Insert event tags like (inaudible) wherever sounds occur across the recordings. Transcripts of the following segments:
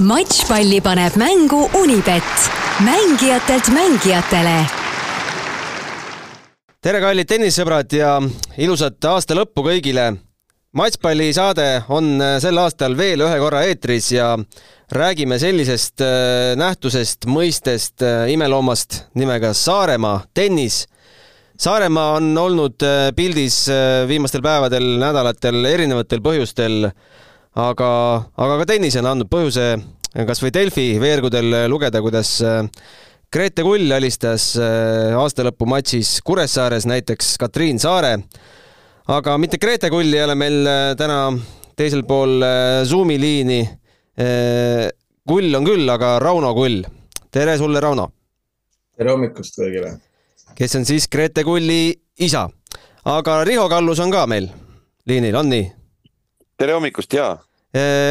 matšpalli paneb mängu Unibet, mängijatelt mängijatele. tere, kallid tennissõbrad ja ilusat aasta lõppu kõigile. matšpallisaade on sel aastal veel ühe korra eetris ja räägime sellisest äh, nähtusest, mõistest, äh, imeloomast nimega Saaremaa tennis Saaremaa on olnud äh, pildis viimastel päevadel, nädalatel erinevatel põhjustel aga, aga ka tennis on andnud põhjuse kas või Delfi veergudel lugeda, kuidas äh, Grete Kull alistas äh, aastalõpumatšis Kuressaares näiteks Katriin Saare. aga mitte Grete Kull ei ole meil äh, täna teisel pool Zoomi liini. Kull on küll, aga Rauno Kull. tere sulle, Rauno! tere hommikust kõigile! kes on siis Grete Kulli isa. aga Riho Kallus on ka meil liinil, on nii? Tere hommikust ja.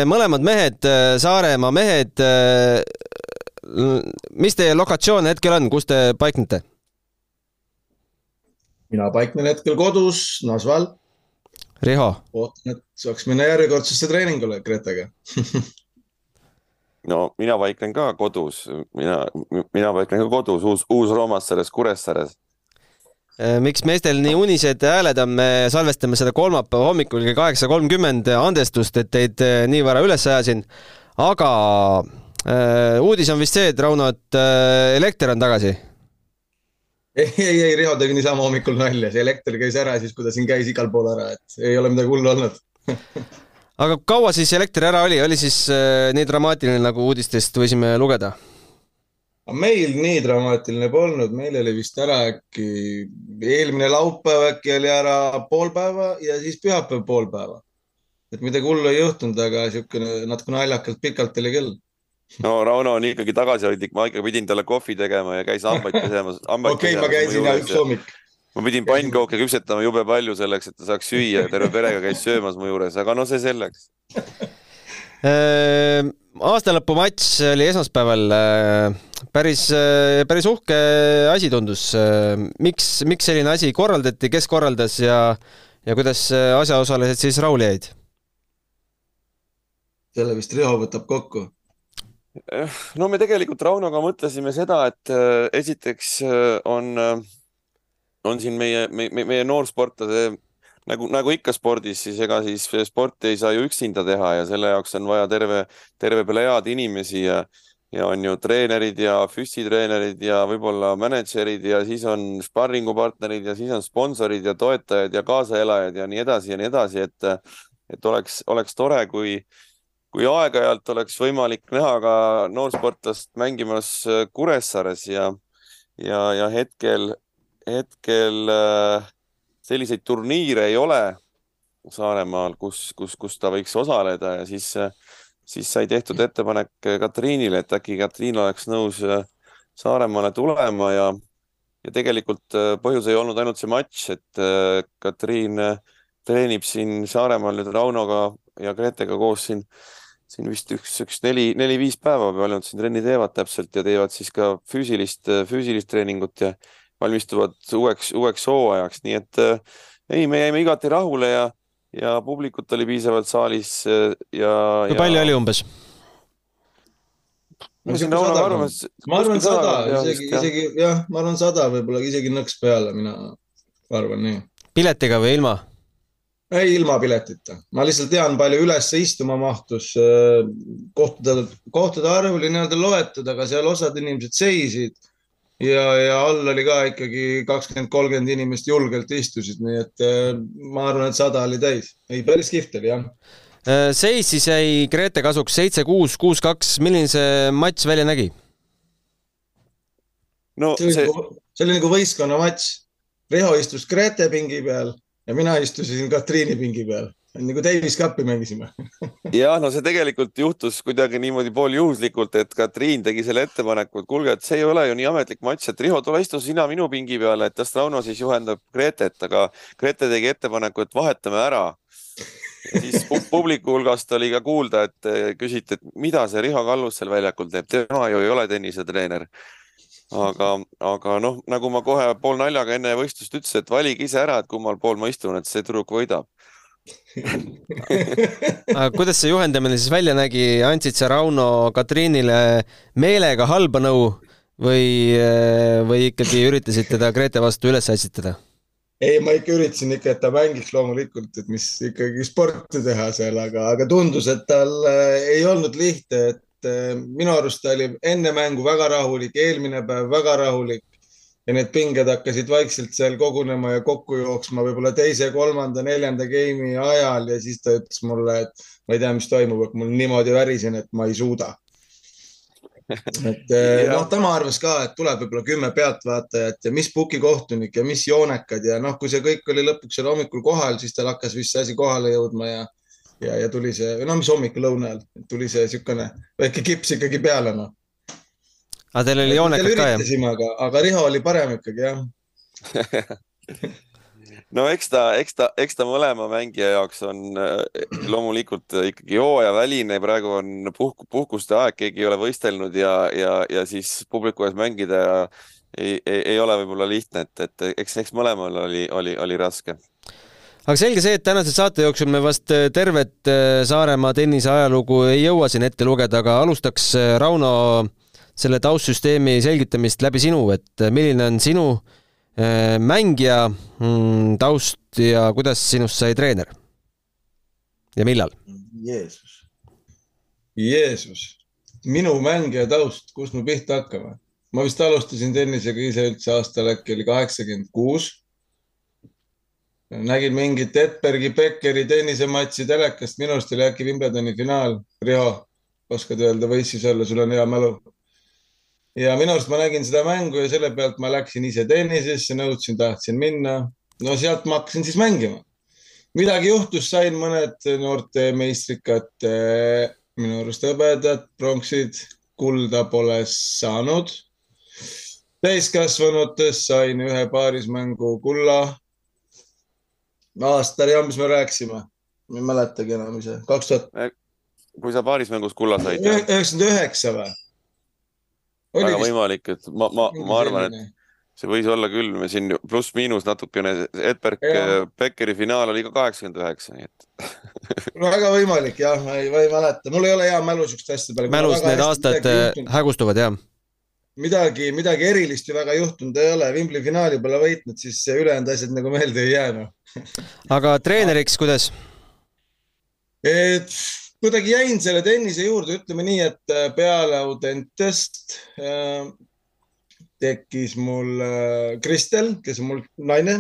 mõlemad mehed, Saaremaa mehed. mis teie lokatsioon hetkel on, kus te paiknete? mina paiknen hetkel kodus, Nasval. Riho? ootan, et saaks minna järjekordsesse treeningule Gretega no mina paiknen ka kodus, mina, mina paiknen ka kodus Uus, Uus-Roomas selles Kuressaares miks meestel nii unised hääled on, me salvestame seda kolmapäeva hommikul kell kaheksa kolmkümmend, andestust, et teid äh, nii vara üles ajasin. aga äh, uudis on vist see, et Rauno, et äh, elekter on tagasi. ei, ei, ei, Riho tegi niisama hommikul nalja, see elekter käis ära siis, kui ta siin käis igal pool ära, et ei ole midagi hullu olnud (laughs) aga kaua siis elekter ära oli, oli siis äh, nii dramaatiline, nagu uudistest võisime lugeda? Meil nii dramaatiline polnud, meil oli vist ära äkki eelmine laupäev äkki oli ära pool päeva ja siis pühapäev pool päeva. et midagi hullu ei juhtunud, aga niisugune natuke naljakalt pikalt oli küll. no Rauno on ikkagi tagasihoidlik, ma ikka pidin talle kohvi tegema ja käis hambaid pesemas. (laughs) okei ma käisin ja üks hommik. ma pidin pannkooke küpsetama jube palju selleks, et ta saaks süüa ja terve perega käis söömas mu juures, aga no see selleks Ehm, aastalõpumatš oli esmaspäeval. Äh, päris, äh, päris uhke asi tundus. Ehm, miks, miks selline asi korraldati, kes korraldas ja, ja kuidas asjaosalised siis rahule jäid? selle vist Riho võtab kokku. No me tegelikult Raunoga mõtlesime seda, et äh, esiteks on, on siin meie, meie, meie noorsportlase nagu, nagu ikka spordis, siis ega siis sporti ei saa ju üksinda teha ja selle jaoks on vaja terve, terve plejaad inimesi ja, ja on ju treenerid ja füssitreenerid ja võib-olla mänedžerid ja siis on sparringupartnerid ja siis on sponsorid ja toetajad ja kaasaelajad ja nii edasi ja nii edasi, et, et oleks, oleks tore, kui, kui aeg-ajalt oleks võimalik näha ka noorsportlast mängimas Kuressaares ja, ja, ja hetkel, hetkel äh, selliseid turniire ei ole Saaremaal, kus, kus, kus ta võiks osaleda ja siis, siis sai tehtud ettepanek Katriinile, et äkki Katriin oleks nõus Saaremaale tulema ja, ja tegelikult põhjus ei olnud ainult see matš, et Katriin treenib siin Saaremaal nüüd Raunoga ja Gretega koos siin, siin vist üks, üks neli, neli-viis päeva, palju nad siin trenni teevad täpselt ja teevad siis ka füüsilist, füüsilist treeningut ja valmistuvad uueks, uueks hooajaks, nii et äh, ei, me jäime igati rahule ja, ja publikut oli piisavalt saalis äh, ja. kui ja... palju oli umbes? ma arvan sada, isegi, isegi jah, ma arvan sada, võib-olla isegi nõks peale, mina arvan nii. piletiga või ilma? ei, ilma piletita. ma lihtsalt tean, palju üles istuma mahtus. Äh, kohtade, kohtade arv oli nii-öelda loetud, aga seal osad inimesed seisid ja, ja all oli ka ikkagi kakskümmend, kolmkümmend inimest julgelt istusid, nii et äh, ma arvan, et sada oli täis. ei, päris kihvt oli jah. Äh, seis siis jäi Grete kasuks seitse, kuus, kuus, kaks. milline see matš välja nägi? no see, see... Nagu, see oli nagu võistkonnamatš. Riho istus Grete pingi peal ja mina istusin Katriini pingi peal nagu Davis Cupi mängisime. Jah, no see tegelikult juhtus kuidagi niimoodi pooljuhuslikult, et Katriin tegi selle ettepaneku, et kuulge, et see ei ole ju nii ametlik matš, et Riho, tule istu sina minu pingi peale, et las Rauno siis juhendab Gretet, aga Grete tegi ettepaneku, et vahetame ära. siis publiku hulgast oli ka kuulda, et eh, küsiti, et mida see Riho Kallus seal väljakul teeb, tema ju ei ole tennisetreener aga, aga noh, nagu ma kohe pool naljaga enne võistlust ütlesin, et valige ise ära, et kummal pool ma istun, et see tüdruk võidab aga kuidas see juhendamine siis välja nägi, andsid sa Rauno Katriinile meelega halba nõu või, või ikkagi üritasid teda Grete vastu üles ässitada? ei, ma ikka üritasin ikka, et ta mängiks loomulikult, et mis ikkagi sporti teha seal, aga, aga tundus, et tal äh, ei olnud lihtne, et äh, minu arust ta oli enne mängu väga rahulik, eelmine päev väga rahulik ja need pinged hakkasid vaikselt seal kogunema ja kokku jooksma võib-olla teise, kolmanda, neljanda game'i ajal ja siis ta ütles mulle, et ma ei tea, mis toimub, et mul niimoodi värisin, et ma ei suuda et (laughs) eh, noh, tema arvas ka, et tuleb võib-olla kümme pealtvaatajat ja mis pukikohtunik ja mis joonekad ja noh, kui see kõik oli lõpuks seal hommikul kohal, siis tal hakkas vist see asi kohale jõudma ja ja, ja tuli see, no mis hommikul lõuna ajal, tuli see niisugune väike kips ikkagi peale noh. Aga teil oli joonekad ka jah? aga, aga Riho oli parem ikkagi jah (laughs) no eks ta, eks ta, eks ta mõlema mängija jaoks on äh, loomulikult ikkagi hooajaväline, praegu on puhk, puhkuste aeg, keegi ei ole võistelnud ja, ja, ja siis publiku ees mängida ei, ei, ei ole võib-olla lihtne, et, et eks, eks mõlemal oli, oli, oli raske aga selge see, et tänase saate jooksul me vast äh, tervet äh, Saaremaa tennise ajalugu ei jõua siin ette lugeda, aga alustaks Rauno selle taustsüsteemi selgitamist läbi sinu, et milline on sinu äh, Äh, mängija mm, taust ja kuidas sinust sai treener? ja millal? Jeesus, Jeesus, minu mängija taust, kust me pihta hakkame? ma vist alustasin tennisega ise üldse aastal äkki oli kaheksakümmend kuus. nägin mingit Edbergi, Beckeri tennisematši telekast, minu arust oli äkki Wimbledoni finaal. Riho, oskad öelda, võis siis olla, sul on hea mälu ja minu arust ma nägin seda mängu ja selle pealt ma läksin ise tennisesse, nõudsin, tahtsin minna. no sealt ma hakkasin siis mängima. midagi juhtus, sain mõned noorte meistrikad minu arust hõbedad, pronksid, kulda pole saanud. täiskasvanutes sain ühe paarismängu kulla. aastal ja mis me rääkisime, ma ei mäletagi enam ise, kaks tuhat. kui sa paarismängus kulla said? üheksakümmend üheksa või? Väga võimalik, et ma, ma, ma arvan, et see võis olla küll, me siin pluss-miinus natukene, Edberg Beckeri finaal oli ka kaheksakümmend üheksa, nii et (laughs) no väga võimalik jah, ma ei, ma ei mäleta, mul ei ole hea mälu siukeste asjade peale. mälus need aastad äh, hägustuvad jah. midagi, midagi erilist ju väga juhtunud ei ole, Wimbledoni finaali pole võitnud, siis ülejäänud asjad nagu meelde ei jää noh aga treeneriks, kuidas? et kuidagi jäin selle tennise juurde, ütleme nii, et äh, peale Audentest äh, tekkis mul äh, Kristel, kes on mul naine,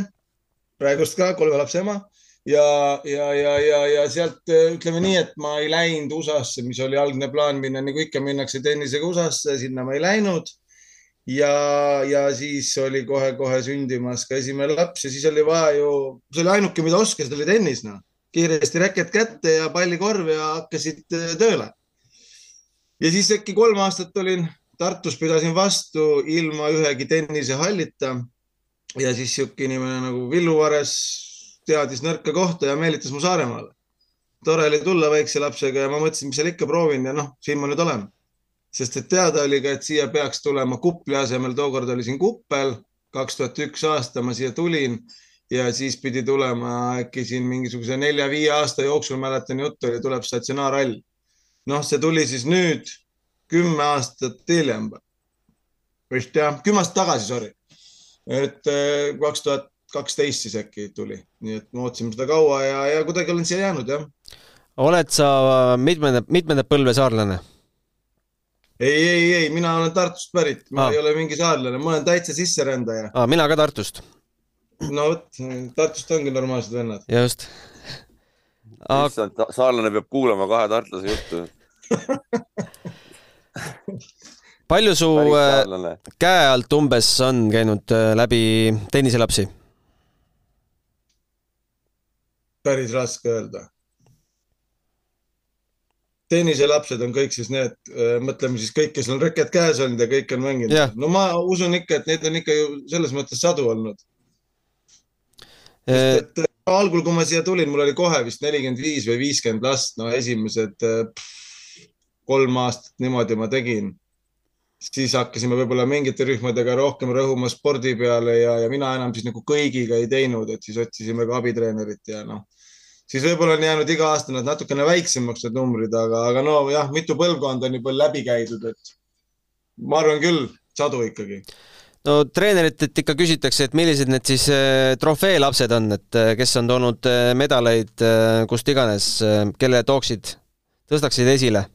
praegust ka kolme lapse ema ja, ja, ja, ja, ja sealt äh, ütleme nii, et ma ei läinud USA-sse, mis oli algne plaan minna, nagu ikka minnakse tennisega USA-sse, sinna ma ei läinud. ja, ja siis oli kohe-kohe sündimas ka esimene laps ja siis oli vaja ju, see oli ainuke, mida oskas, oli tennis noh kiiresti räket kätte ja pallikorvi ja hakkasid tööle. ja siis äkki kolm aastat olin Tartus, pidasin vastu ilma ühegi tennisehallita. ja siis sihuke inimene nagu Villu Vares teadis nõrka kohta ja meelitas mu Saaremaale. tore oli tulla väikse lapsega ja ma mõtlesin, mis seal ikka proovin ja noh, siin ma nüüd olen. sest et teada oli ka, et siia peaks tulema Kupli asemel, tookord oli siin Kuppel, kaks tuhat üks aasta ma siia tulin ja siis pidi tulema äkki siin mingisuguse nelja-viie aasta jooksul, mäletan juttu oli, tuleb statsionaarhall. noh, see tuli siis nüüd kümme aastat hiljem. vist jah, kümme aastat tagasi, sorry. et eh, kaks tuhat kaksteist siis äkki tuli, nii et me ootasime seda kaua ja, ja kuidagi olen siia jäänud jah. oled sa mitmenda, mitmenda põlve saarlane? ei, ei, ei, mina olen Tartust pärit, ma ah. ei ole mingi saarlane, ma olen täitsa sisserändaja ah,. mina ka Tartust no vot, Tartust ongi normaalsed vennad. just Aga.... issand, saarlane peab kuulama kahe tartlase juttu (laughs) palju su äh, käe alt umbes on käinud äh, läbi tenniselapsi? päris raske öelda. tenniselapsed on kõik siis need, äh, mõtleme siis kõik, kes on reket käes olnud ja kõik on mänginud. no ma usun ikka, et neid on ikka ju selles mõttes sadu olnud sest et äh, algul, kui ma siia tulin, mul oli kohe vist nelikümmend viis või viiskümmend last, no esimesed pff, kolm aastat niimoodi ma tegin. siis hakkasime võib-olla mingite rühmadega rohkem rõhuma spordi peale ja, ja mina enam siis nagu kõigiga ei teinud, et siis otsisime ka abitreenerit ja noh, siis võib-olla on jäänud iga aasta nad natukene väiksemaks, need numbrid, aga, aga no jah, mitu põlvkonda on juba läbi käidud, et ma arvan küll, sadu ikkagi no treeneritelt ikka küsitakse, et millised need siis äh, trofeelapsed on, et äh, kes on toonud äh, medaleid kust iganes, kelle tooksid, tõstaksid esile?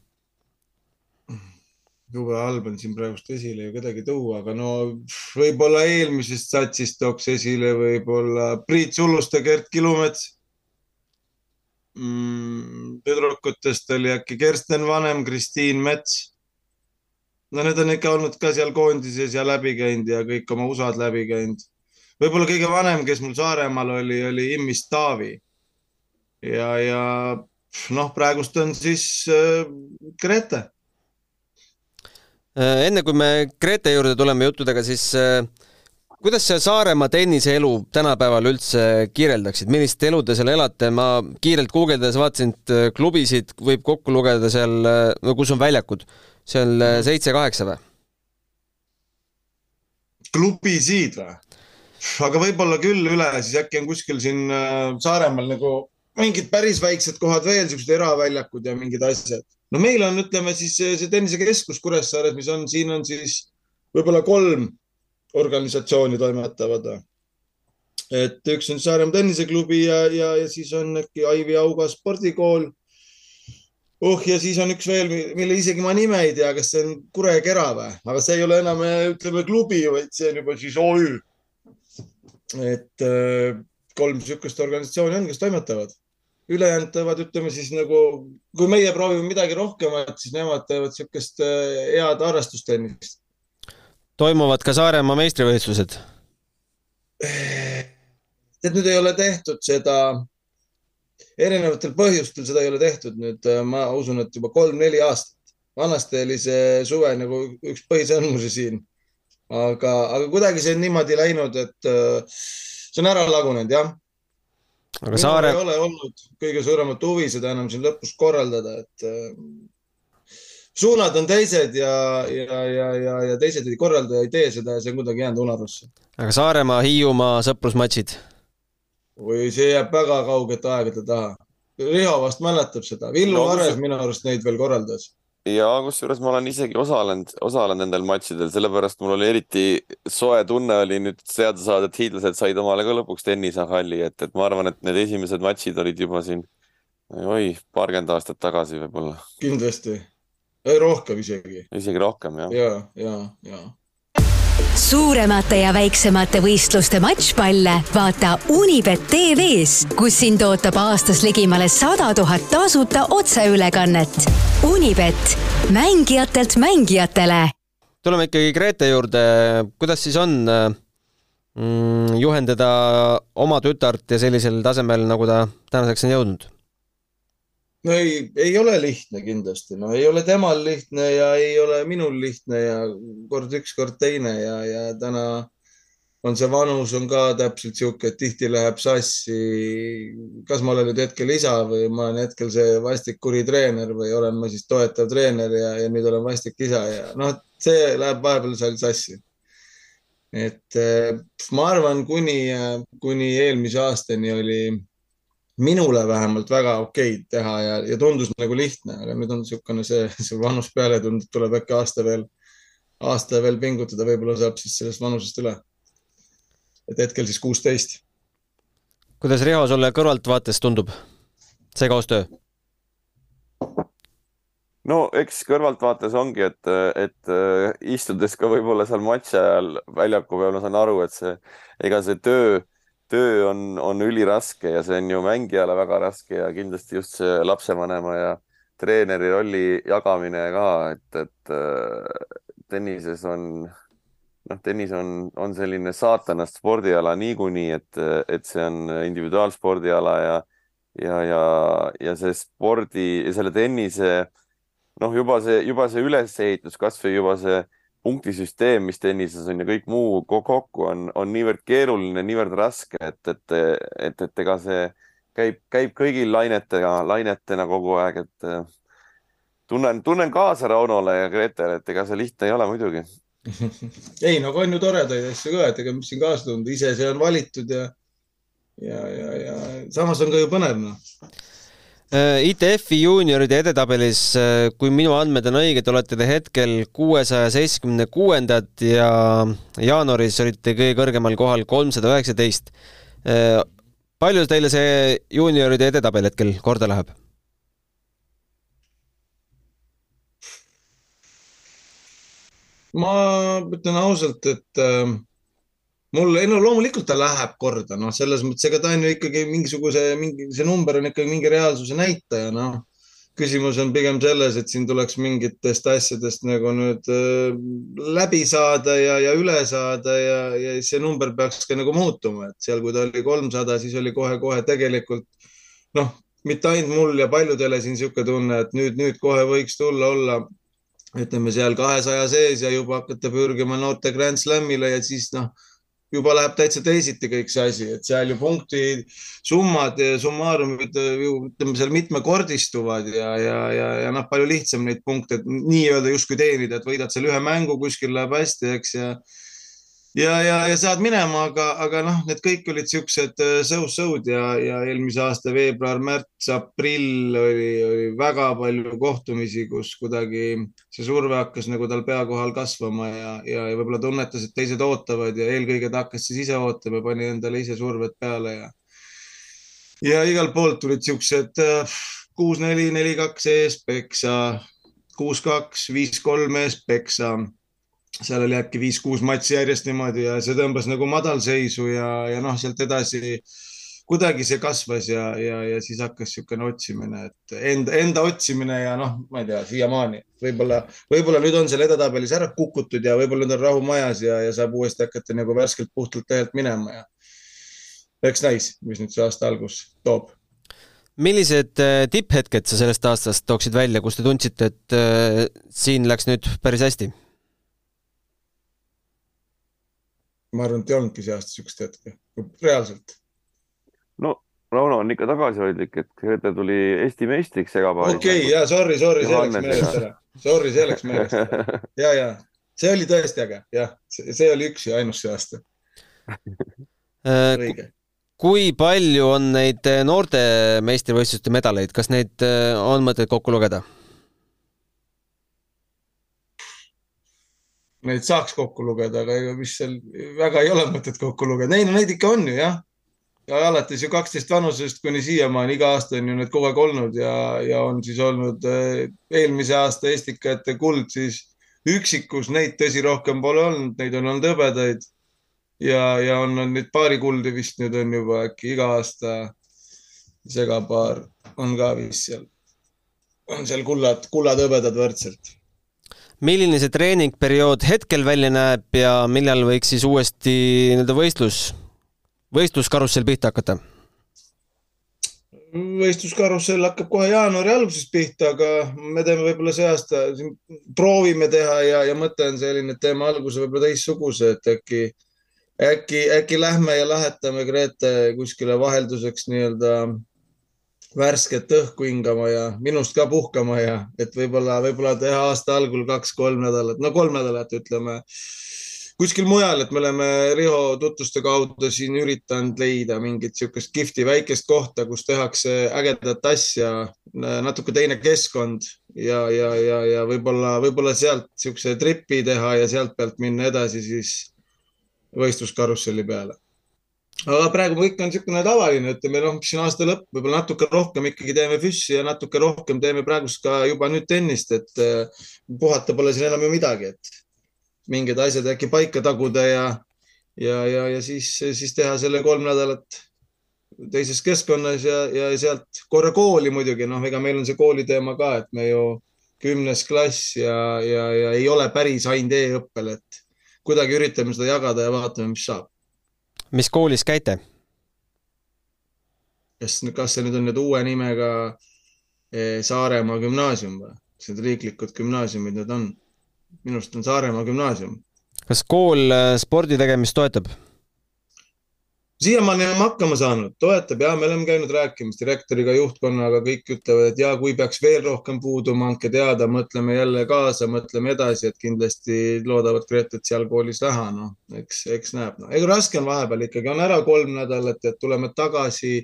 jube halb on siin praegust esile ju kedagi tuua, aga no võib-olla eelmisest satsist tooks esile võib-olla Priit Suluste, Gert Kilumets mm,. tüdrukutest oli äkki Kersten Vanem, Kristiin Mets no need on ikka olnud ka seal koondises ja läbi käinud ja kõik oma USA-d läbi käinud. võib-olla kõige vanem, kes mul Saaremaal oli, oli Immis Taavi. ja, ja noh, praegust on siis äh, Grete. Äh, enne kui me Grete juurde tuleme juttudega, siis äh, kuidas sa Saaremaa tenniseelu tänapäeval üldse kirjeldaksid, millist elu te seal elate, ma kiirelt guugeldades vaatasin, et äh, klubisid võib kokku lugeda seal, no kus on väljakud seal äh, seitse-kaheksa või? klubisid või? aga võib-olla küll üle, siis äkki on kuskil siin äh, Saaremaal nagu mingid päris väiksed kohad veel, siuksed eraväljakud ja mingid asjad. no meil on, ütleme siis see tennisekeskus Kuressaares, mis on, siin on siis võib-olla kolm organisatsiooni toimetavad. et üks on Saaremaa tenniseklubi ja, ja, ja siis on äkki Aivi Auga spordikool uh, ja siis on üks veel, mille isegi ma nime ei tea, kas see on Kure-Kera või, aga see ei ole enam, ütleme klubi, vaid see on juba siis OÜ. et äh, kolm niisugust organisatsiooni on, kes toimetavad. ülejäänud teevad, ütleme siis nagu, kui meie proovime midagi rohkemat, siis nemad teevad niisugust äh, head harrastustennist. toimuvad ka Saaremaa meistrivõistlused? tead, nüüd ei ole tehtud seda erinevatel põhjustel seda ei ole tehtud nüüd, äh, ma usun, et juba kolm-neli aastat. vanasti oli see suve nagu üks põhisõnmusi siin. aga, aga kuidagi see on niimoodi läinud, et äh, see on ära lagunenud, jah. aga Saare. ei ole olnud kõige suuremat huvi seda enam siin lõpus korraldada, et äh, suunad on teised ja, ja, ja, ja, ja teised ei korralda ja ei tee seda ja see on kuidagi jäänud unarusse. aga Saaremaa, Hiiumaa sõprusmatšid või see jääb väga kaugete aegade taha. Riho vast mäletab seda, Villu no, Ares minu arust neid veel korraldas. ja kusjuures ma olen isegi osalenud, osalenud nendel matšidel, sellepärast mul oli eriti soe tunne oli nüüd teada saada, et hiidlased said omale ka lõpuks tennisehalli, et, et ma arvan, et need esimesed matšid olid juba siin, oi, paarkümmend aastat tagasi võib-olla. kindlasti, rohkem isegi. isegi rohkem, jah. ja, ja, ja suuremate ja väiksemate võistluste matšpalle vaata Unibet tv-s, kus sind ootab aastas ligimale sada tuhat tasuta otseülekannet. Unibet, mängijatelt mängijatele. tuleme ikkagi Grete juurde, kuidas siis on mm, juhendada oma tütart ja sellisel tasemel, nagu ta tänaseks on jõudnud? No ei, ei ole lihtne kindlasti, no ei ole temal lihtne ja ei ole minul lihtne ja kord üks, kord teine ja, ja täna on see vanus on ka täpselt sihuke, et tihti läheb sassi. kas ma olen nüüd hetkel isa või ma olen hetkel see vastik kuri treener või olen ma siis toetav treener ja, ja nüüd olen vastik isa ja noh, see läheb vahepeal seal sassi. et eh, ma arvan, kuni, kuni eelmise aastani oli minule vähemalt väga okeid teha ja, ja tundus nagu lihtne, aga nüüd on niisugune see, see vanus peale tulnud, tuleb äkki aasta veel, aasta veel pingutada, võib-olla saab siis sellest vanusest üle. et hetkel siis kuusteist. kuidas Riho sulle kõrvaltvaates tundub see koostöö? no eks kõrvaltvaates ongi, et, et istudes ka võib-olla seal matši ajal väljaku peal, ma saan aru, et see, ega see töö töö on, on üliraske ja see on ju mängijale väga raske ja kindlasti just see lapsevanema ja treeneri rolli jagamine ka, et, et äh, tennises on, noh, tennis on, on selline saatanast spordiala niikuinii, et, et see on individuaalspordiala ja, ja, ja, ja see spordi, selle tennise, noh, juba see, juba see ülesehitus, kasvõi juba see punktisüsteem, mis tennises on ja kõik muu kokku on, on niivõrd keeruline, niivõrd raske, et, et, et, et ega see käib, käib kõigil lainetega, lainetena kogu aeg, et äh, tunnen, tunnen kaasa Raunole ja Gretele, et ega see lihtne ei ole muidugi (laughs) ei, no on ju toredaid asju ka, et ega mis siin kaasa tunda, ise see on valitud ja ja, ja, ja samas on ka ju põnev noh. Äh, ITF-i juunioride edetabelis, äh, kui minu andmed on õiged, olete te hetkel kuuesaja seitsmekümne kuuendad ja jaanuaris olite kõige kõrgemal kohal kolmsada üheksateist. Äh, palju teile see juunioride edetabel hetkel korda läheb? ma ütlen ausalt, et äh, mul, ei no loomulikult ta läheb korda, noh, selles mõttes, ega ta on ju ikkagi mingisuguse, mingi, see number on ikkagi mingi reaalsuse näitaja, noh. küsimus on pigem selles, et siin tuleks mingitest asjadest nagu nüüd äh, läbi saada ja, ja üle saada ja, ja see number peaks ka nagu muutuma, et seal, kui ta oli kolmsada, siis oli kohe-kohe tegelikult noh, mitte ainult mul ja paljudele siin niisugune tunne, et nüüd, nüüd kohe võiks tulla olla ütleme seal kahesaja sees ja juba hakata pürgima noorte Grand Slamile ja siis noh, juba läheb täitsa teisiti kõik see asi, et seal ju punktid, summad summaarumid ju ütleme seal mitmekordistuvad ja, ja, ja, ja noh, palju lihtsam neid punkte nii-öelda justkui teenida, et võidad seal ühe mängu, kuskil läheb hästi, eks ja ja, ja, ja saad minema, aga, aga noh, need kõik olid siuksed äh, so-so'd ja, ja eelmise aasta veebruar, märts, aprill oli, oli väga palju kohtumisi, kus kuidagi see surve hakkas nagu tal pea kohal kasvama ja, ja, ja võib-olla tunnetas, et teised ootavad ja eelkõige ta hakkas siis ise ootama pani endale ise survet peale ja ja igalt poolt tulid siuksed äh, kuus, neli, neli, kaks ees peksa, kuus, kaks, viis, kolm ees peksa seal oli äkki viis-kuus matši järjest niimoodi ja see tõmbas nagu madalseisu ja, ja noh, sealt edasi kuidagi see kasvas ja, ja, ja siis hakkas niisugune otsimine, et enda, enda otsimine ja noh, ma ei tea, siiamaani võib-olla, võib-olla nüüd on seal edetabelis ära kukutud ja võib-olla nüüd on rahu majas ja, ja saab uuesti hakata nagu värskelt puhtalt lehelt minema ja eks näis, mis nüüd see aasta algus toob millised äh, tipphetked sa sellest aastast tooksid välja, kus te tundsite, et äh, siin läks nüüd päris hästi? Ma arvan, et ei olnudki see aasta niisugust hetke, reaalselt. no Rauno on ikka tagasihoidlik, et Grete tuli Eesti meistriks segapaaris. okei okay,, ja sorry, sorry, see läks meelest ära. Sorry, see läks meelest ära. (laughs) ja, ja see oli tõesti äge, jah, see oli üks ja ainus see aasta. (laughs) Äh, õige kui palju on neid noorte meistrivõistluste medaleid, kas neid äh, on mõtet kokku lugeda? Neid saaks kokku lugeda, aga ega mis seal väga ei ole mõtet kokku lugeda. ei no neid ikka on ju jah. ja alates ju kaksteist vanusest kuni siiamaani, iga aasta on ju need kogu aeg olnud ja, ja on siis olnud eh, eelmise aasta Estikate kuld siis üksikus, neid tõsi rohkem pole olnud, neid on olnud hõbedaid. ja, ja on, on neid paari kuldi vist nüüd on juba äkki iga aasta segapaar on ka vist seal, on seal kullad, kullad hõbedad võrdselt milline see treeningperiood hetkel välja näeb ja millal võiks siis uuesti nii-öelda võistlus, võistluskarussell pihta hakata? võistluskarussell hakkab kohe jaanuari alguses pihta, aga me teeme võib-olla see aasta, proovime teha ja, ja mõte on selline, et teeme alguse võib-olla teistsuguse, et äkki, äkki, äkki lähme ja lähetame Grete kuskile vahelduseks nii-öelda värsket õhku hingama ja minust ka puhkama ja et võib-olla, võib-olla teha aasta algul kaks-kolm nädalat, no kolm nädalat ütleme kuskil mujal, et me oleme Riho tutvuste kaudu siin üritanud leida mingit niisugust kihvti väikest kohta, kus tehakse ägedat asja, natuke teine keskkond ja, ja, ja, ja võib-olla, võib-olla sealt niisuguse tripi teha ja sealt pealt minna edasi siis võistluskarusselli peale aga praegu kõik on niisugune tavaline, ütleme noh, siin aasta lõpp, võib-olla natuke rohkem ikkagi teeme füssi ja natuke rohkem teeme praegust ka juba nüüd tennist, et eh, puhata pole siin enam ju midagi, et mingid asjad äkki paika taguda ja, ja, ja, ja siis, siis teha selle kolm nädalat teises keskkonnas ja, ja sealt korra kooli muidugi, noh, ega meil on see kooli teema ka, et me ju kümnes klass ja, ja, ja ei ole päris ainult e-õppel, et kuidagi üritame seda jagada ja vaatame, mis saab mis koolis käite? kas, kas see nüüd on nüüd uue nimega eh, Saaremaa gümnaasium või? mis need riiklikud gümnaasiumid need on? minu arust on Saaremaa gümnaasium. kas kool eh, spordi tegemist toetab? Siiamaani oleme hakkama saanud, toetab ja me oleme käinud rääkimas direktoriga, juhtkonnaga, kõik ütlevad, et ja kui peaks veel rohkem puuduma, andke teada, mõtleme jälle kaasa, mõtleme edasi, et kindlasti loodavad Gretet seal koolis näha, noh, eks, eks näeb no.. ega raske on vahepeal ikkagi, on ära kolm nädalat, et tuleme tagasi.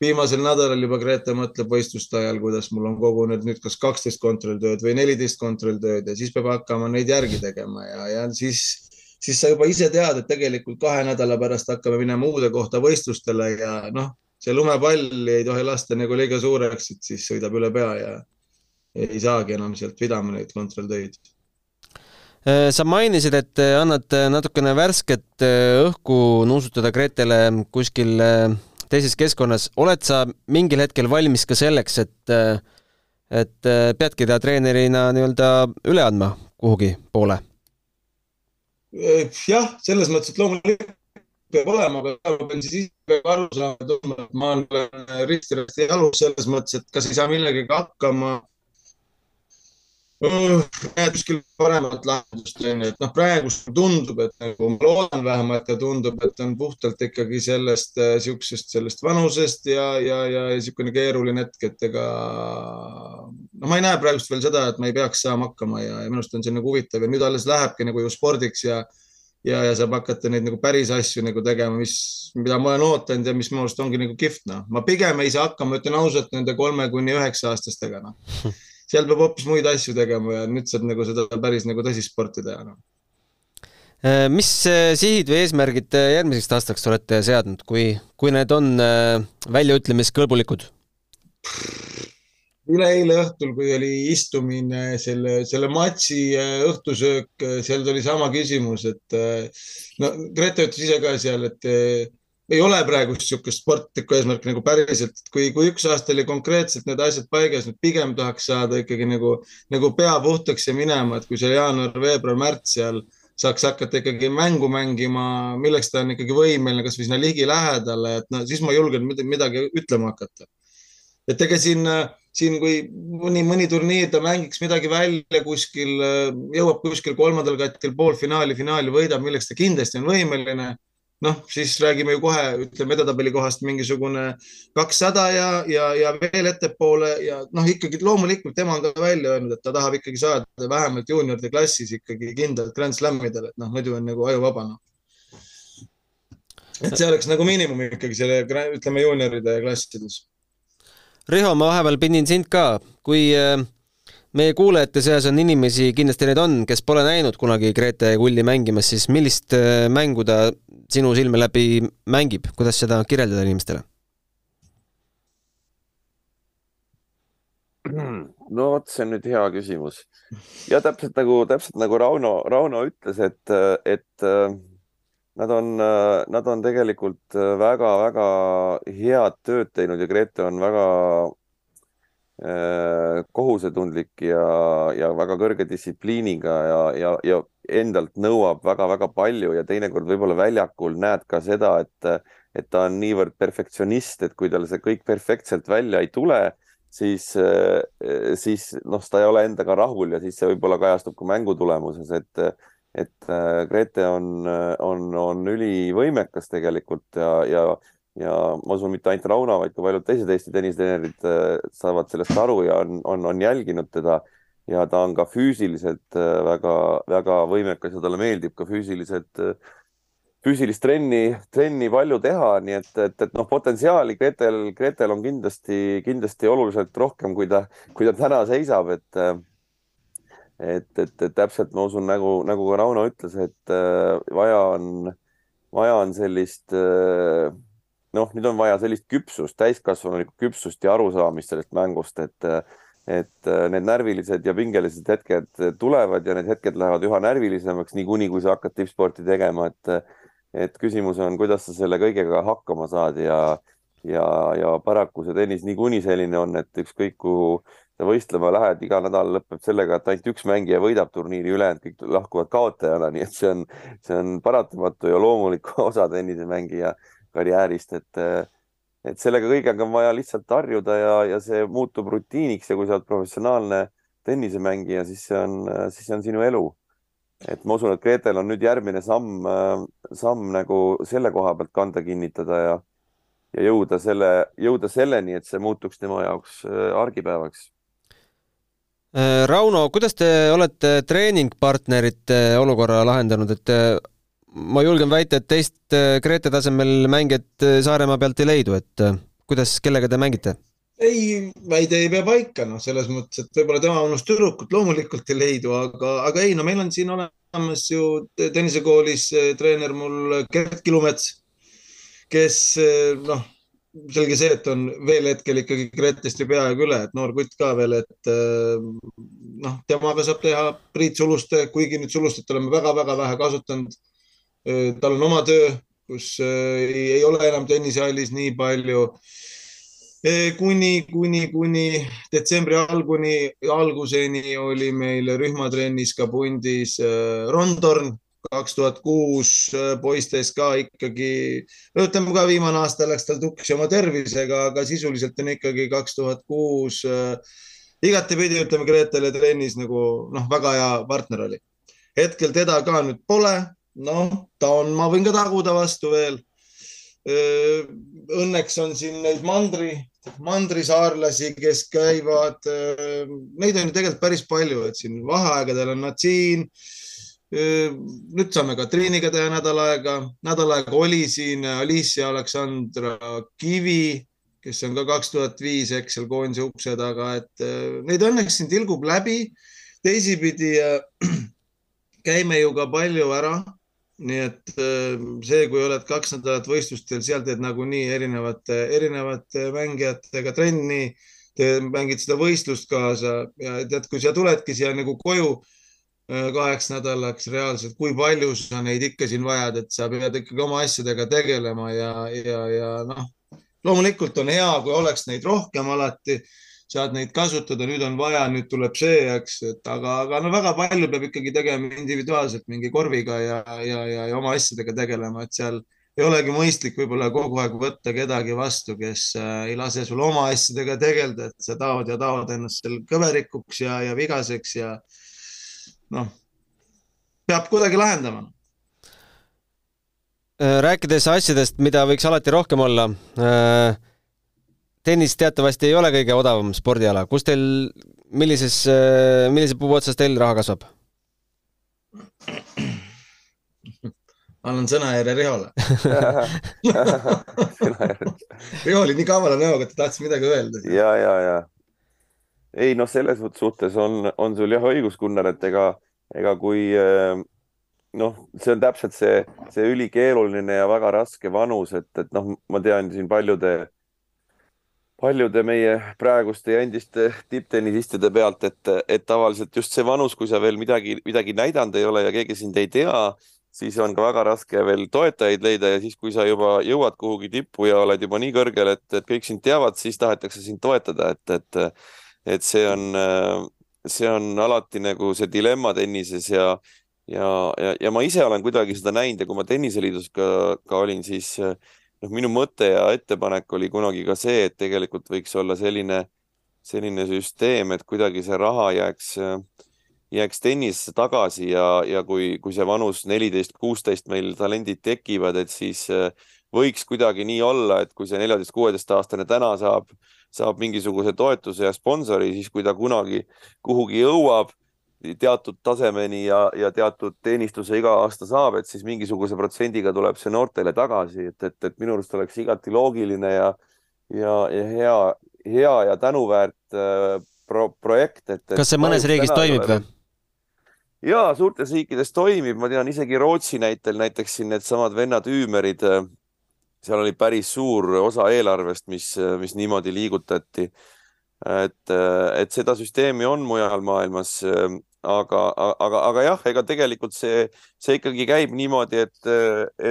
viimasel nädalal juba Grete mõtleb võistluste ajal, kuidas mul on kogunenud nüüd kas kaksteist kontrolltööd või neliteist kontrolltööd ja siis peab hakkama neid järgi tegema ja, ja siis siis sa juba ise tead, et tegelikult kahe nädala pärast hakkame minema uude kohta võistlustele ja noh, see lumepall ei tohi lasta nagu liiga suureks, et siis sõidab üle pea ja ei saagi enam sealt pidama neid kontrolltöid. Äh, sa mainisid, et annad natukene värsket äh, õhku nuusutada Gretele kuskil äh, teises keskkonnas. oled sa mingil hetkel valmis ka selleks, et, et peadki ta treenerina nii-öelda üle andma kuhugi poole? Jah, selles mõttes, et loomulikult peab olema, aga ma pean siis ise aru saama, et ma olen risti-rästi jalus selles mõttes, et kas ei saa millegagi hakkama kuskil paremat lahendust onju, et noh, praegu tundub, et nagu ma loodan vähemalt ja tundub, et on puhtalt ikkagi sellest äh, siuksest, sellest vanusest ja, ja, ja niisugune keeruline hetk, et ega no ma ei näe praegust veel seda, et ma ei peaks saama hakkama ja, ja minu arust on see nagu huvitav ja nüüd alles lähebki nagu ju spordiks ja ja, ja saab hakata neid nagu päris asju nagu tegema, mis, mida ma olen ootanud ja mis minu arust ongi nagu kihvt, noh. ma pigem ei saa hakkama, ütlen ausalt, nende kolme kuni üheksa aastastega, noh (laughs) seal peab hoopis muid asju tegema ja nüüd saab nagu seda päris nagu tõsist sporti teha no.. Äh, mis äh, sihid või eesmärgid järgmiseks aastaks olete seadnud, kui, kui need on äh, väljaütlemiskõlbulikud? üleeile õhtul, kui oli istumine, selle, selle matši õhtusöök, seal tuli sama küsimus, et no Grete ütles ise ka seal, et ei ole praegu niisugust sportlikku eesmärki nagu päriselt, kui, kui üks aasta oli konkreetselt need asjad paigas, nüüd pigem tahaks saada ikkagi nagu, nagu pea puhtaks ja minema, et kui see jaanuar, veebruar, märts seal saaks hakata ikkagi mängu mängima, milleks ta on ikkagi võimeline, kasvõi sinna ligilähedale, et no siis ma julgen midagi ütlema hakata. et ega siin, siin, kui mõni, mõni turniir ta mängiks midagi välja kuskil, jõuab kuskil kolmandal katil poolfinaali, finaali võidab, milleks ta kindlasti on võimeline noh, siis räägime ju kohe, ütleme edetabeli kohast mingisugune kakssada ja, ja, ja veel ettepoole ja noh, ikkagi loomulikult tema on ka välja öelnud, et ta tahab ikkagi saada vähemalt juunioride klassis ikkagi kindlalt Grand Slamidel, et noh, muidu on nagu ajuvaba noh. et see oleks nagu miinimum ikkagi selle, ütleme juunioride klassides. Riho, ma vahepeal pidin sind ka, kui äh meie kuulajate seas on inimesi, kindlasti neid on, kes pole näinud kunagi Grete Kulli mängimas, siis millist äh, mängu ta sinu silme läbi mängib, kuidas seda kirjeldada inimestele? no vot, see on nüüd hea küsimus. ja täpselt nagu, täpselt nagu Rauno, Rauno ütles, et, et äh, nad on, nad on tegelikult väga-väga head tööd teinud ja Grete on väga Äh, kohusetundlik ja, ja väga kõrge distsipliiniga ja, ja, ja endalt nõuab väga-väga palju ja teinekord võib-olla väljakul näed ka seda, et, et ta on niivõrd perfektsionist, et kui tal see kõik perfektselt välja ei tule, siis, siis noh, ta ei ole endaga rahul ja siis see võib-olla kajastub ka mängu tulemuses, et, et äh, Grete on, on, on ülivõimekas tegelikult ja, ja ja ma usun, mitte ainult Rauno, vaid ka paljud teised Eesti tennistreenerid äh, saavad sellest aru ja on, on, on jälginud teda. Ja ta on ka füüsiliselt väga-väga äh, võimekas ja talle meeldib ka füüsiliselt, äh, füüsilist trenni, trenni palju teha, nii et, et, et noh, potentsiaali Gretel, Gretel on kindlasti, kindlasti oluliselt rohkem, kui ta, kui ta täna seisab, et et, et, et täpselt ma usun, nagu, nagu ka Rauno ütles, et vaja on, vaja on sellist äh, noh, nüüd on vaja sellist küpsust, täiskasvanulikku küpsust ja arusaamist sellest mängust, et, et äh, need närvilised ja pingelised hetked tulevad ja need hetked lähevad üha närvilisemaks, niikuinii kui sa hakkad tippsporti tegema, et, et küsimus on, kuidas sa selle kõigega hakkama saad ja, ja, ja paraku see tennis niikuinii selline on, et ükskõik kuhu sa võistlema lähed, iga nädal lõpeb sellega, et ainult üks mängija võidab turniiri, ülejäänud kõik lahkuvad kaotajana, (laughs) nii et see on, see on paratamatu ja loomulik (laughs) osa tennisemängija karjäärist, et, et sellega kõigega on vaja lihtsalt harjuda ja, ja see muutub rutiiniks ja kui sa oled professionaalne tennisemängija, siis see on, siis see on sinu elu. et ma usun, et Gretel on nüüd järgmine samm, samm nagu selle koha pealt kanda kinnitada ja, ja jõuda selle, jõuda selleni, et see muutuks tema jaoks argipäevaks Rauno, kuidas te olete treeningpartnerite olukorra lahendanud, et ma julgen väita, et teist äh, Grete tasemel mängijat äh, Saaremaa pealt ei leidu, et äh, kuidas, kellega te mängite? ei, väide ei pea paika, noh, selles mõttes, et võib-olla tema unus tüdrukut loomulikult ei leidu, aga, aga ei, no meil on siin olemas ju tennisekoolis treener mul Gert Kilumets, kes noh, selge see, et on veel hetkel ikkagi Gretest ju peaaegu üle, et noor kutt ka veel, et noh, temaga saab teha Priit Suluste, kuigi nüüd Sulustet oleme väga-väga vähe kasutanud tal on oma töö, kus äh, ei, ei ole enam tennisehallis nii palju. Äh, kuni, kuni, kuni detsembri alguni, alguseni oli meil rühmatrennis ka pundis Rondorn kaks tuhat kuus poistes ka ikkagi, ütleme ka viimane aasta läks tal tuksi oma tervisega, aga sisuliselt on ikkagi kaks tuhat kuus igatepidi ütleme Gretele trennis nagu noh, väga hea partner oli. hetkel teda ka nüüd pole, noh, ta on, ma võin ka taguda vastu veel. Õnneks on siin neid mandri, mandrisaarlasi, kes käivad, neid on ju tegelikult päris palju, et siin vaheaegadel on nad siin. nüüd saame Katriiniga teha nädal aega, nädal aega oli siin Alicia Aleksandra Kivi, kes on ka kaks tuhat viis Excel koondise ukse taga, et neid õnneks siin tilgub läbi. teisipidi (clears throat) käime ju ka palju ära nii et äh, see, kui oled kaks nädalat võistlustel, seal teed nagunii erinevate, erinevate mängijatega trenni, mängid seda võistlust kaasa ja tead, kui sa tuledki siia nagu koju äh, kaheks nädalaks reaalselt, kui palju sa neid ikka siin vajad, et sa pead ikkagi oma asjadega tegelema ja, ja, ja noh, loomulikult on hea, kui oleks neid rohkem alati saad neid kasutada, nüüd on vaja, nüüd tuleb see, eks, et aga, aga no väga palju peab ikkagi tegema individuaalselt mingi korviga ja, ja, ja, ja oma asjadega tegelema, et seal ei olegi mõistlik võib-olla kogu aeg võtta kedagi vastu, kes äh, ei lase sul oma asjadega tegeleda, et sa taod ja taod ennast seal kõverikuks ja, ja vigaseks ja noh, peab kuidagi lahendama. Äh, rääkides asjadest, mida võiks alati rohkem olla äh,, tennis teatavasti ei ole kõige odavam spordiala, kus teil, millises, äh, millise puu otsas teil raha kasvab? annan sõnajärje Rihole (laughs) Riho oli nii kavala näoga, et ta tahtis midagi öelda. ja, ja, ja ei noh, selles suhtes on, on sul jah õigus, Gunnar, et ega, ega kui äh, noh, see on täpselt see, see ülikeeruline ja väga raske vanus, et, et noh, ma tean siin paljude paljude meie praeguste ja endiste tipptennisistide pealt, et, et tavaliselt just see vanus, kui sa veel midagi, midagi näidanud ei ole ja keegi sind ei tea, siis on ka väga raske veel toetajaid leida ja siis, kui sa juba jõuad kuhugi tippu ja oled juba nii kõrgel, et, et kõik sind teavad, siis tahetakse sind toetada, et, et, et see on, see on alati nagu see dilemma tennises ja, ja, ja, ja ma ise olen kuidagi seda näinud ja kui ma Tenniseliidus ka, ka olin, siis äh, noh, minu mõte ja ettepanek oli kunagi ka see, et tegelikult võiks olla selline, selline süsteem, et kuidagi see raha jääks, jääks tennisesse tagasi ja, ja kui, kui see vanus neliteist, kuusteist meil talendid tekivad, et siis võiks kuidagi nii olla, et kui see neljateist, kuueteistaastane täna saab, saab mingisuguse toetuse ja sponsori, siis kui ta kunagi kuhugi jõuab teatud tasemeni ja, ja teatud teenistuse iga aasta saab, et siis mingisuguse protsendiga tuleb see noortele tagasi, et, et, et minu arust oleks igati loogiline ja, ja, ja hea, hea ja tänuväärt äh, pro, projekt, et, kas see mõnes riigis toimib või? ja suurtes riikides toimib, ma tean isegi Rootsi näitel, näiteks siin needsamad vennad Üümerid, äh, seal oli päris suur osa eelarvest, mis, mis niimoodi liigutati et, et seda süsteemi on mujal maailmas, aga, aga, aga jah, ega tegelikult see, see ikkagi käib niimoodi, et,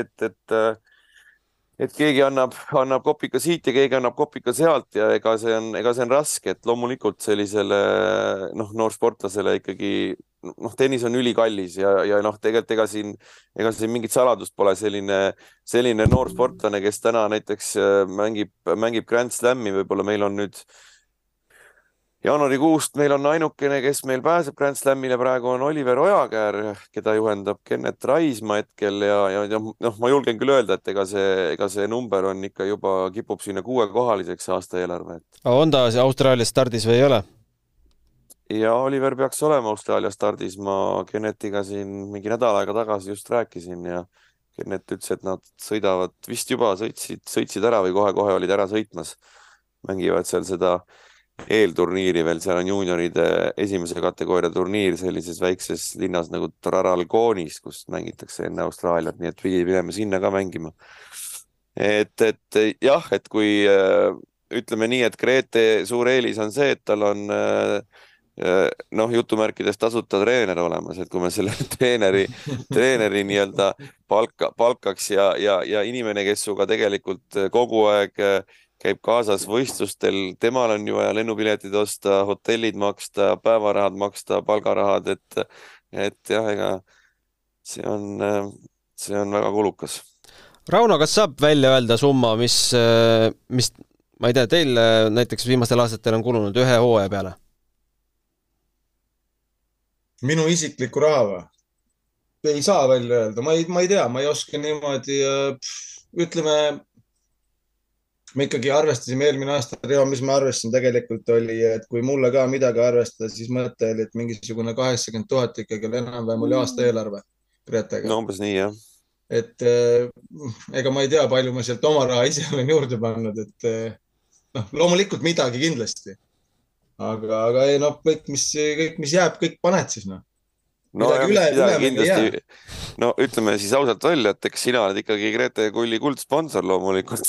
et, et, et keegi annab, annab kopika siit ja keegi annab kopika sealt ja ega see on, ega see on raske, et loomulikult sellisele noh, noorsportlasele ikkagi noh, tennis on ülikallis ja, ja noh, tegelikult ega siin, ega siin mingit saladust pole, selline, selline noor sportlane, kes täna näiteks mängib, mängib Grand Slami, võib-olla meil on nüüd jaanuarikuust meil on ainukene, kes meil pääseb Grand Slamile praegu on Oliver Ojakäär, keda juhendab Kennet Raismaa hetkel ja, ja, ja noh, ma julgen küll öelda, et ega see, ega see number on ikka juba, kipub sinna kuuekohaliseks aasta eelarve. on ta Austraalias stardis või ei ole? ja Oliver peaks olema Austraalia stardis, ma Kennetiga siin mingi nädal aega tagasi just rääkisin ja Kennet ütles, et nad sõidavad, vist juba sõitsid, sõitsid ära või kohe-kohe olid ära sõitmas. mängivad seal seda eelturniiri veel, seal on juunioride esimese kategooria turniir sellises väikses linnas nagu Traralgonis, kus mängitakse enne Austraaliat, nii et pidi minema sinna ka mängima. et, et jah, et kui ütleme nii, et Grete suur eelis on see, et tal on äh, noh, jutumärkides tasuta treener olemas, et kui me selle (laughs) treeneri, treeneri nii-öelda palka, palkaks ja, ja, ja inimene, kes sinuga tegelikult kogu aeg käib kaasas võistlustel, temal on ju vaja lennupiletid osta, hotellid maksta, päevarahad maksta, palgarahad, et, et jah, ega see on, see on väga kulukas. Rauno, kas saab välja öelda summa, mis, mis, ma ei tea, teil näiteks viimastel aastatel on kulunud ühe hooaja peale? minu isiklikku raha või? ei saa välja öelda, ma ei, ma ei tea, ma ei oska niimoodi, ütleme, me ikkagi arvestasime eelmine aasta, Riho, mis ma arvestasin tegelikult oli, et kui mulle ka midagi arvestada, siis mõte oli, et mingisugune kaheksakümmend tuhat ikkagi oli enam-vähem oli aasta eelarve Gretega. no umbes nii, jah. et ega ma ei tea, palju ma sealt oma raha ise olen juurde pannud, et noh, loomulikult midagi kindlasti aga, aga ei noh, kõik, mis, kõik, mis jääb, kõik paned siis noh. No ja üle, midagi kindlasti, no ütleme siis ausalt välja, et eks sina oled ikkagi Grete Kulli kuldsponsor loomulikult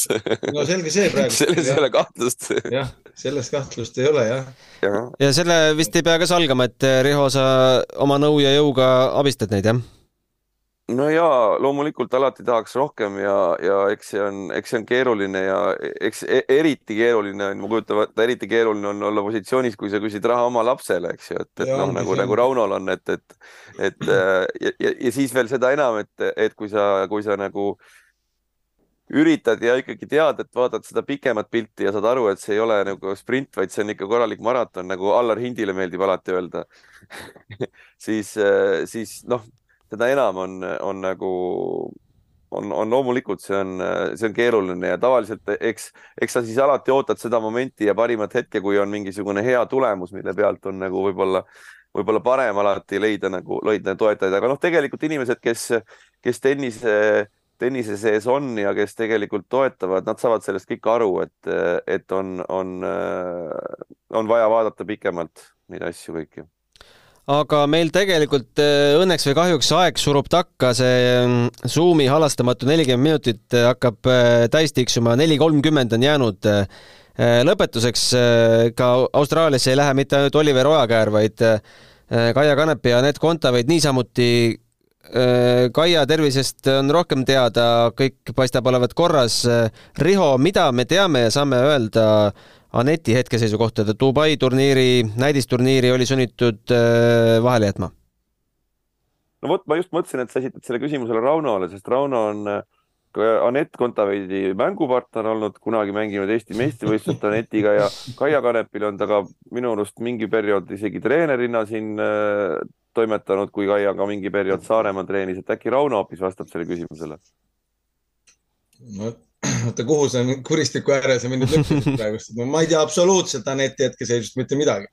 no selge see praegu (laughs) selles ei ole kahtlust. jah, selles kahtlust ei ole jah ja. ja selle vist ei pea ka salgama, et Riho, sa oma nõu ja jõuga abistad neid, jah? No jaa, loomulikult alati tahaks rohkem ja, ja eks see on, eks see on keeruline ja eks e eriti keeruline on, ma kujutan ette, eriti keeruline on olla positsioonis, kui sa küsid raha oma lapsele, eks ju, et, et noh, nagu, nagu Raunol on, et, et, et äh, ja, ja, ja siis veel seda enam, et, et kui sa, kui sa nagu üritad ja ikkagi tead, et vaatad seda pikemat pilti ja saad aru, et see ei ole nagu sprint, vaid see on ikka korralik maraton, nagu Allar Hindile meeldib alati öelda. (laughs) Siis, äh, siis noh seda enam on, on nagu, on, on loomulikult, see on, see on keeruline ja tavaliselt eks, eks sa siis alati ootad seda momenti ja parimat hetke, kui on mingisugune hea tulemus, mille pealt on nagu võib-olla, võib-olla parem alati leida nagu, leida toetajaid, aga noh, tegelikult inimesed, kes, kes tennise, tennise sees on ja kes tegelikult toetavad, nad saavad sellest kõik aru, et, et on, on, on vaja vaadata pikemalt neid asju kõiki aga meil tegelikult äh, õnneks või kahjuks aeg surub takka, see mm, Zoomi halastamatu nelikümmend minutit äh, hakkab äh, täis tiksuma, neli kolmkümmend on jäänud. lõpetuseks ka Austraaliasse ei lähe mitte ainult Oliver Ojakäär, vaid Kaia Kanepi ja Anett Kontaveit niisamuti Kaia tervisest on rohkem teada, kõik paistab olevat korras. Riho, mida me teame ja saame öelda Aneti hetkeseisu kohta, ta Dubai turniiri, näidisturniiri oli sunnitud äh, vahele jätma? no vot, ma just mõtlesin, et sa esitad selle küsimusele Raunole, sest Rauno on äh, Anett Kontaveidi mängupartner olnud, kunagi mänginud Eesti meistrivõistluste Anetiga ja Kaia Kanepil on ta ka minu arust mingi periood isegi treenerina siin äh, toimetanud, kui Kaia ka mingi periood Saaremaa treenis, et äkki Rauno hoopis vastab sellele küsimusele? no oota, kuhu sa kuristiku ääres ja mind nüüd lükkasid (laughs) praegust, ma ei tea absoluutselt Aneti hetkeseisust mitte midagi.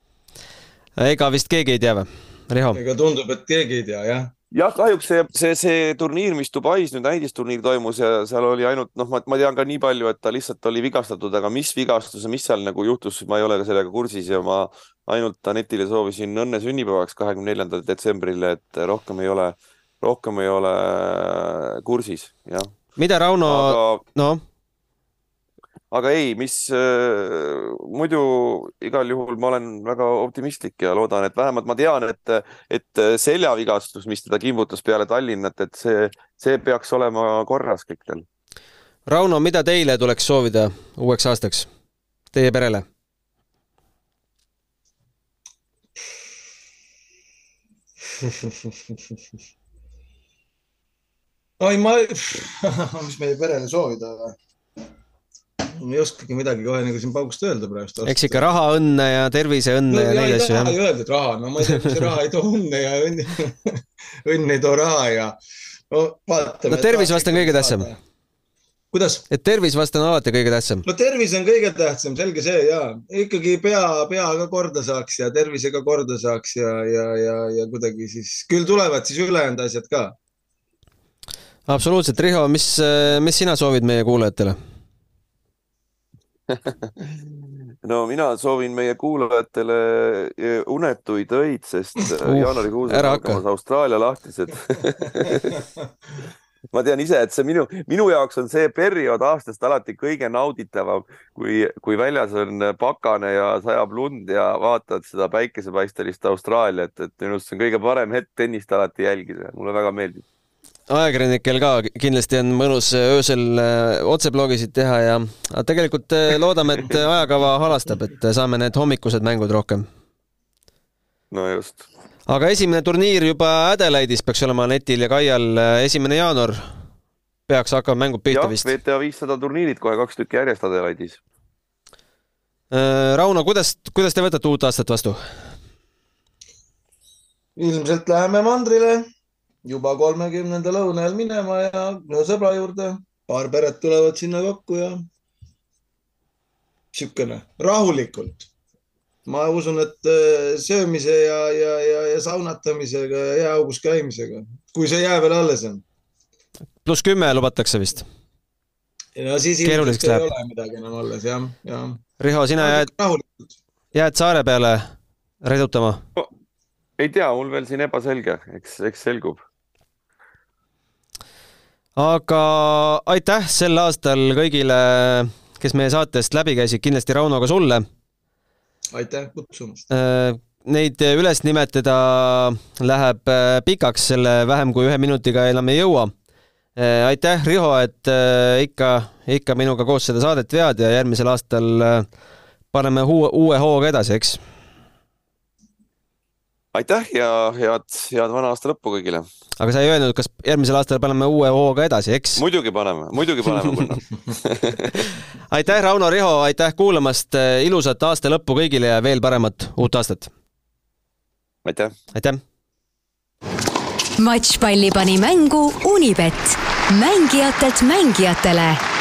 ega vist keegi ei tea või, Riho? ega tundub, et keegi ei tea, jah jah, kahjuks see, see, see turniir, mis Dubais nüüd näidisturniir toimus ja seal oli ainult noh, ma, ma tean ka nii palju, et ta lihtsalt oli vigastatud, aga mis vigastus ja mis seal nagu juhtus, ma ei ole ka sellega kursis ja ma ainult Anetile soovisin õnne sünnipäevaks, kahekümne neljandal detsembril, et rohkem ei ole, rohkem ei ole kursis, jah mida Rauno aga..., noh? aga ei, mis äh, muidu igal juhul ma olen väga optimistlik ja loodan, et vähemalt ma tean, et, et seljavigastus, mis teda kimbutas peale Tallinnat, et see, see peaks olema korras kõik tal. Rauno, mida teile tuleks soovida uueks aastaks, teie perele? (laughs) oi, ma, (laughs) mis meie perele soovida? ma ei oskagi midagi kohe nagu siin paugust öelda praegu. eks ikka raha, õnne ja terviseõnne no, ja neid asju jah? ei öeldud raha, no ma ei tea, mis raha ei too õnne ja õnn, (laughs) õnn ei too raha ja no vaatame. no tervis vast on kõige tähtsam. kuidas? et tervis vast on alati kõige tähtsam. no tervis on kõige tähtsam, selge see ja ikkagi pea, pea ka korda saaks ja tervise ka korda saaks ja, ja, ja, ja kuidagi siis küll tulevad siis ülejäänud asjad ka absoluutselt, Riho, mis, mis sina soovid meie kuulajatele? (laughs) No mina soovin meie kuulajatele e, unetuid öid, sest uh, jaanuarikuus on hakkamas Austraalia lahtised. (laughs) Ma tean ise, et see minu, minu jaoks on see periood aastast alati kõige nauditavam, kui, kui väljas on pakane ja sajab lund ja vaatad seda päikesepaistelist Austraaliat, et minu arust see on kõige parem hetk tennist alati jälgida, mulle väga meeldib ajakirjanikel ka kindlasti on mõnus öösel äh, otseblogisid teha ja tegelikult äh, loodame, et ajakava halastab, et saame need hommikused mängud rohkem. no just. aga esimene turniir juba Adelaide'is peaks olema netil ja Kaial, äh, esimene jaanuar peaks hakkama mängud pihta vist. VTA viissada turniirid kohe kaks tükki järjest Adelaide'is. Rauno, kuidas, kuidas te võtate uut aastat vastu? ilmselt läheme mandrile juba kolmekümnenda lõuna ajal minema ja ühe sõbra juurde, paar peret tulevad sinna kokku ja niisugune rahulikult. ma usun, et äh, söömise ja, ja, ja, ja saunatamisega ja jääaugus käimisega, kui see jää veel alles on. pluss kümme lubatakse vist? ja siis ilmselt ei ole midagi enam alles, jah, jah. Riho, sina jääd, jääd saare peale redutama no,? ei tea, mul veel siin ebaselge, eks, eks selgub aga aitäh sel aastal kõigile, kes meie saatest läbi käisid, kindlasti Rauno ka sulle. aitäh kutsumast. Äh, neid üles nimetada läheb äh, pikaks, selle vähem kui ühe minutiga enam ei jõua. Äh, aitäh, Riho, et ikka, ikka minuga koos seda saadet vead ja järgmisel aastal paneme uue, uue hooga edasi, eks aitäh ja head, head vana aasta lõppu kõigile. aga sa ei öelnud, kas järgmisel aastal paneme uue hooga edasi, eks? muidugi paneme, muidugi paneme Gunnar (laughs) aitäh, Rauno Riho, aitäh kuulamast, ilusat aasta lõppu kõigile ja veel paremat uut aastat! aitäh! aitäh! matšpalli pani mängu Unibet, mängijatelt mängijatele